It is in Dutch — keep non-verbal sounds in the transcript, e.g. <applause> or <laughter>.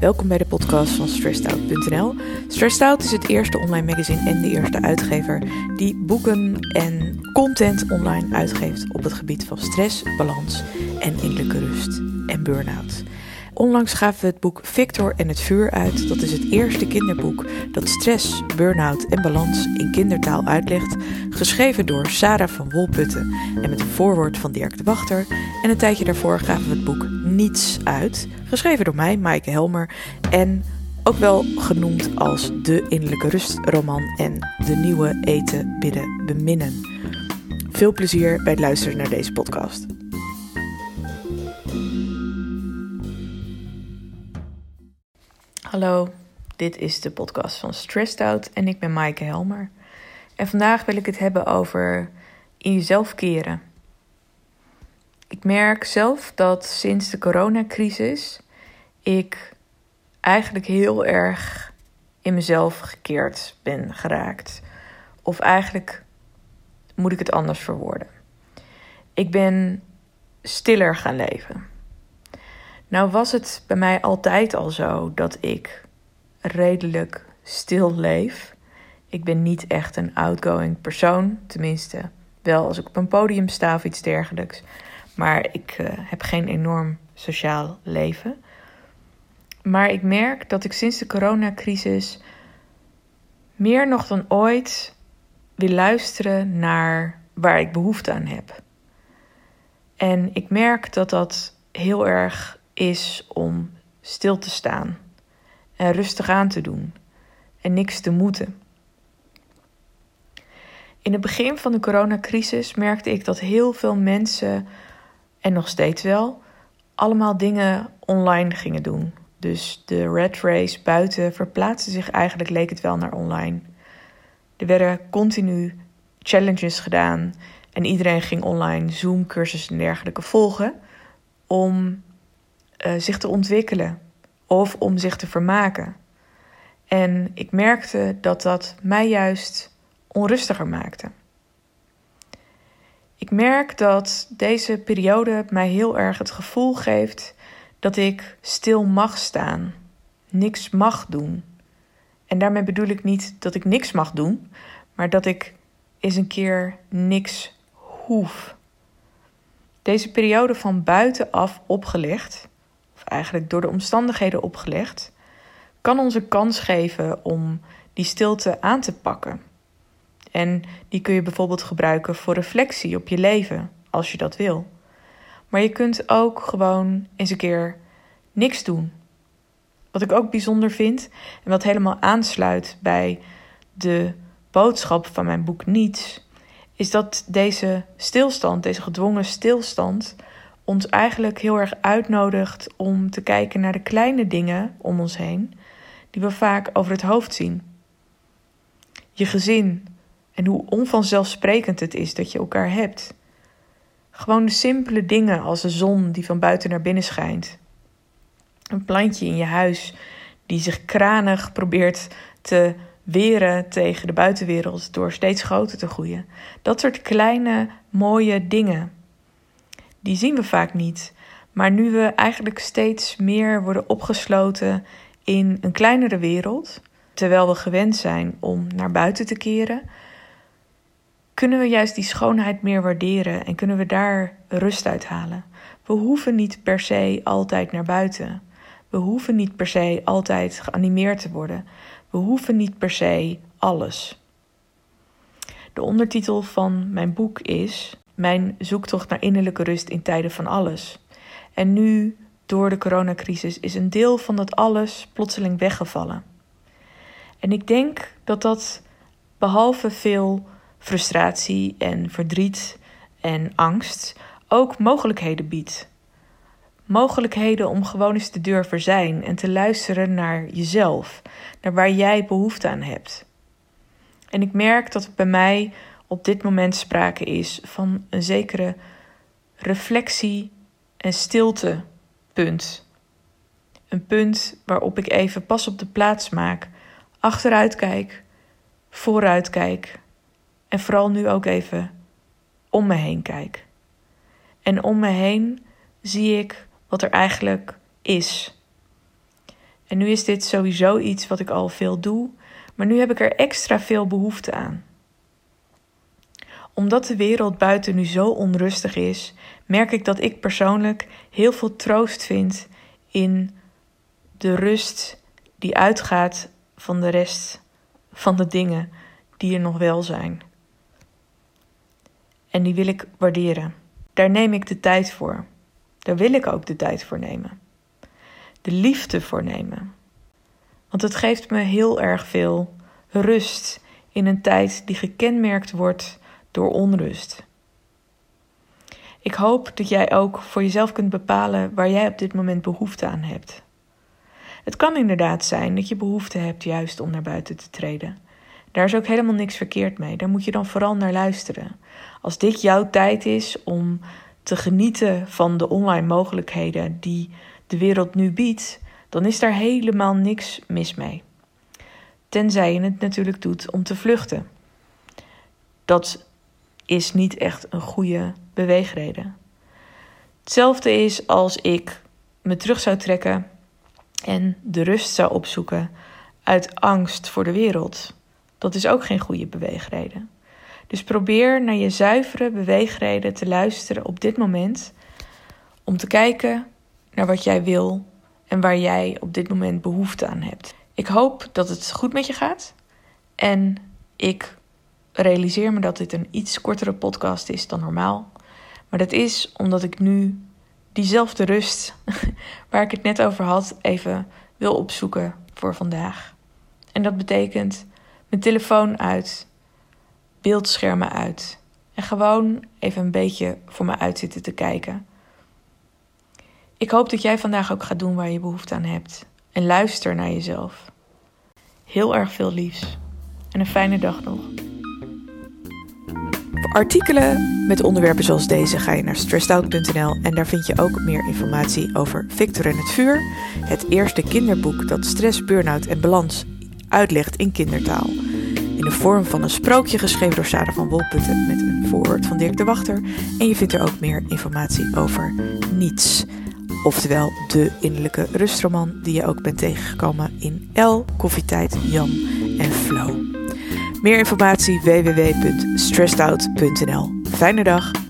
Welkom bij de podcast van StressedOut.nl. Stressed Out is het eerste online magazine en de eerste uitgever die boeken en content online uitgeeft op het gebied van stress, balans en innerlijke rust en burn-out. Onlangs gaven we het boek Victor en het vuur uit. Dat is het eerste kinderboek dat stress, burn-out en balans in kindertaal uitlegt. Geschreven door Sarah van Wolputten en met een voorwoord van Dirk de Wachter. En een tijdje daarvoor gaven we het boek Niets uit. Geschreven door mij, Maaike Helmer. En ook wel genoemd als de innerlijke rustroman en de nieuwe eten, bidden, beminnen. Veel plezier bij het luisteren naar deze podcast. Hallo, dit is de podcast van Stressed Out en ik ben Maaike Helmer. En vandaag wil ik het hebben over in jezelf keren. Ik merk zelf dat sinds de coronacrisis ik eigenlijk heel erg in mezelf gekeerd ben geraakt. Of eigenlijk moet ik het anders verwoorden. Ik ben stiller gaan leven. Nou was het bij mij altijd al zo dat ik redelijk stil leef. Ik ben niet echt een outgoing persoon, tenminste wel als ik op een podium sta of iets dergelijks. Maar ik uh, heb geen enorm sociaal leven. Maar ik merk dat ik sinds de coronacrisis meer nog dan ooit wil luisteren naar waar ik behoefte aan heb. En ik merk dat dat heel erg is om stil te staan en rustig aan te doen en niks te moeten. In het begin van de coronacrisis merkte ik dat heel veel mensen, en nog steeds wel, allemaal dingen online gingen doen. Dus de red race buiten verplaatste zich eigenlijk, leek het wel, naar online. Er werden continu challenges gedaan en iedereen ging online Zoom-cursussen en dergelijke volgen om uh, zich te ontwikkelen of om zich te vermaken. En ik merkte dat dat mij juist onrustiger maakte. Ik merk dat deze periode mij heel erg het gevoel geeft dat ik stil mag staan, niks mag doen. En daarmee bedoel ik niet dat ik niks mag doen, maar dat ik eens een keer niks hoef. Deze periode van buitenaf opgelegd eigenlijk door de omstandigheden opgelegd, kan ons een kans geven om die stilte aan te pakken. En die kun je bijvoorbeeld gebruiken voor reflectie op je leven, als je dat wil. Maar je kunt ook gewoon eens een keer niks doen. Wat ik ook bijzonder vind en wat helemaal aansluit bij de boodschap van mijn boek Niets, is dat deze stilstand, deze gedwongen stilstand, ons eigenlijk heel erg uitnodigt om te kijken naar de kleine dingen om ons heen, die we vaak over het hoofd zien. Je gezin en hoe onvanzelfsprekend het is dat je elkaar hebt. Gewoon de simpele dingen als de zon die van buiten naar binnen schijnt. Een plantje in je huis die zich kranig probeert te weren tegen de buitenwereld door steeds groter te groeien. Dat soort kleine, mooie dingen die zien we vaak niet. Maar nu we eigenlijk steeds meer worden opgesloten in een kleinere wereld, terwijl we gewend zijn om naar buiten te keren, kunnen we juist die schoonheid meer waarderen en kunnen we daar rust uit halen. We hoeven niet per se altijd naar buiten. We hoeven niet per se altijd geanimeerd te worden. We hoeven niet per se alles. De ondertitel van mijn boek is mijn zoektocht naar innerlijke rust in tijden van alles. En nu, door de coronacrisis, is een deel van dat alles plotseling weggevallen. En ik denk dat dat behalve veel frustratie en verdriet en angst ook mogelijkheden biedt. Mogelijkheden om gewoon eens te durven zijn en te luisteren naar jezelf, naar waar jij behoefte aan hebt. En ik merk dat het bij mij op dit moment sprake is van een zekere reflectie en stilte punt. Een punt waarop ik even pas op de plaats maak, achteruit kijk, vooruit kijk en vooral nu ook even om me heen kijk. En om me heen zie ik wat er eigenlijk is. En nu is dit sowieso iets wat ik al veel doe, maar nu heb ik er extra veel behoefte aan. Omdat de wereld buiten nu zo onrustig is, merk ik dat ik persoonlijk heel veel troost vind in de rust die uitgaat van de rest van de dingen die er nog wel zijn. En die wil ik waarderen. Daar neem ik de tijd voor. Daar wil ik ook de tijd voor nemen. De liefde voor nemen. Want het geeft me heel erg veel rust in een tijd die gekenmerkt wordt door onrust. Ik hoop dat jij ook voor jezelf kunt bepalen waar jij op dit moment behoefte aan hebt. Het kan inderdaad zijn dat je behoefte hebt juist om naar buiten te treden. Daar is ook helemaal niks verkeerd mee. Daar moet je dan vooral naar luisteren. Als dit jouw tijd is om te genieten van de online mogelijkheden die de wereld nu biedt, dan is daar helemaal niks mis mee. Tenzij je het natuurlijk doet om te vluchten. Dat is niet echt een goede beweegreden. Hetzelfde is als ik me terug zou trekken en de rust zou opzoeken uit angst voor de wereld. Dat is ook geen goede beweegreden. Dus probeer naar je zuivere beweegreden te luisteren op dit moment. Om te kijken naar wat jij wil en waar jij op dit moment behoefte aan hebt. Ik hoop dat het goed met je gaat. En ik realiseer me dat dit een iets kortere podcast is dan normaal. Maar dat is omdat ik nu diezelfde rust <laughs> waar ik het net over had even wil opzoeken voor vandaag. En dat betekent mijn telefoon uit, beeldschermen uit en gewoon even een beetje voor me uit zitten te kijken. Ik hoop dat jij vandaag ook gaat doen waar je behoefte aan hebt en luister naar jezelf. Heel erg veel liefs en een fijne dag nog. Artikelen met onderwerpen zoals deze ga je naar stressedout.nl en daar vind je ook meer informatie over Victor en het vuur, het eerste kinderboek dat stress, burn-out en balans uitlegt in kindertaal. In de vorm van een sprookje geschreven door Sarah van Wolputten met een voorwoord van Dirk de Wachter. En je vindt er ook meer informatie over niets. Oftewel de innerlijke rustroman die je ook bent tegengekomen in L, Koffietijd, Jan en Flow. Meer informatie www.stressedout.nl. Fijne dag!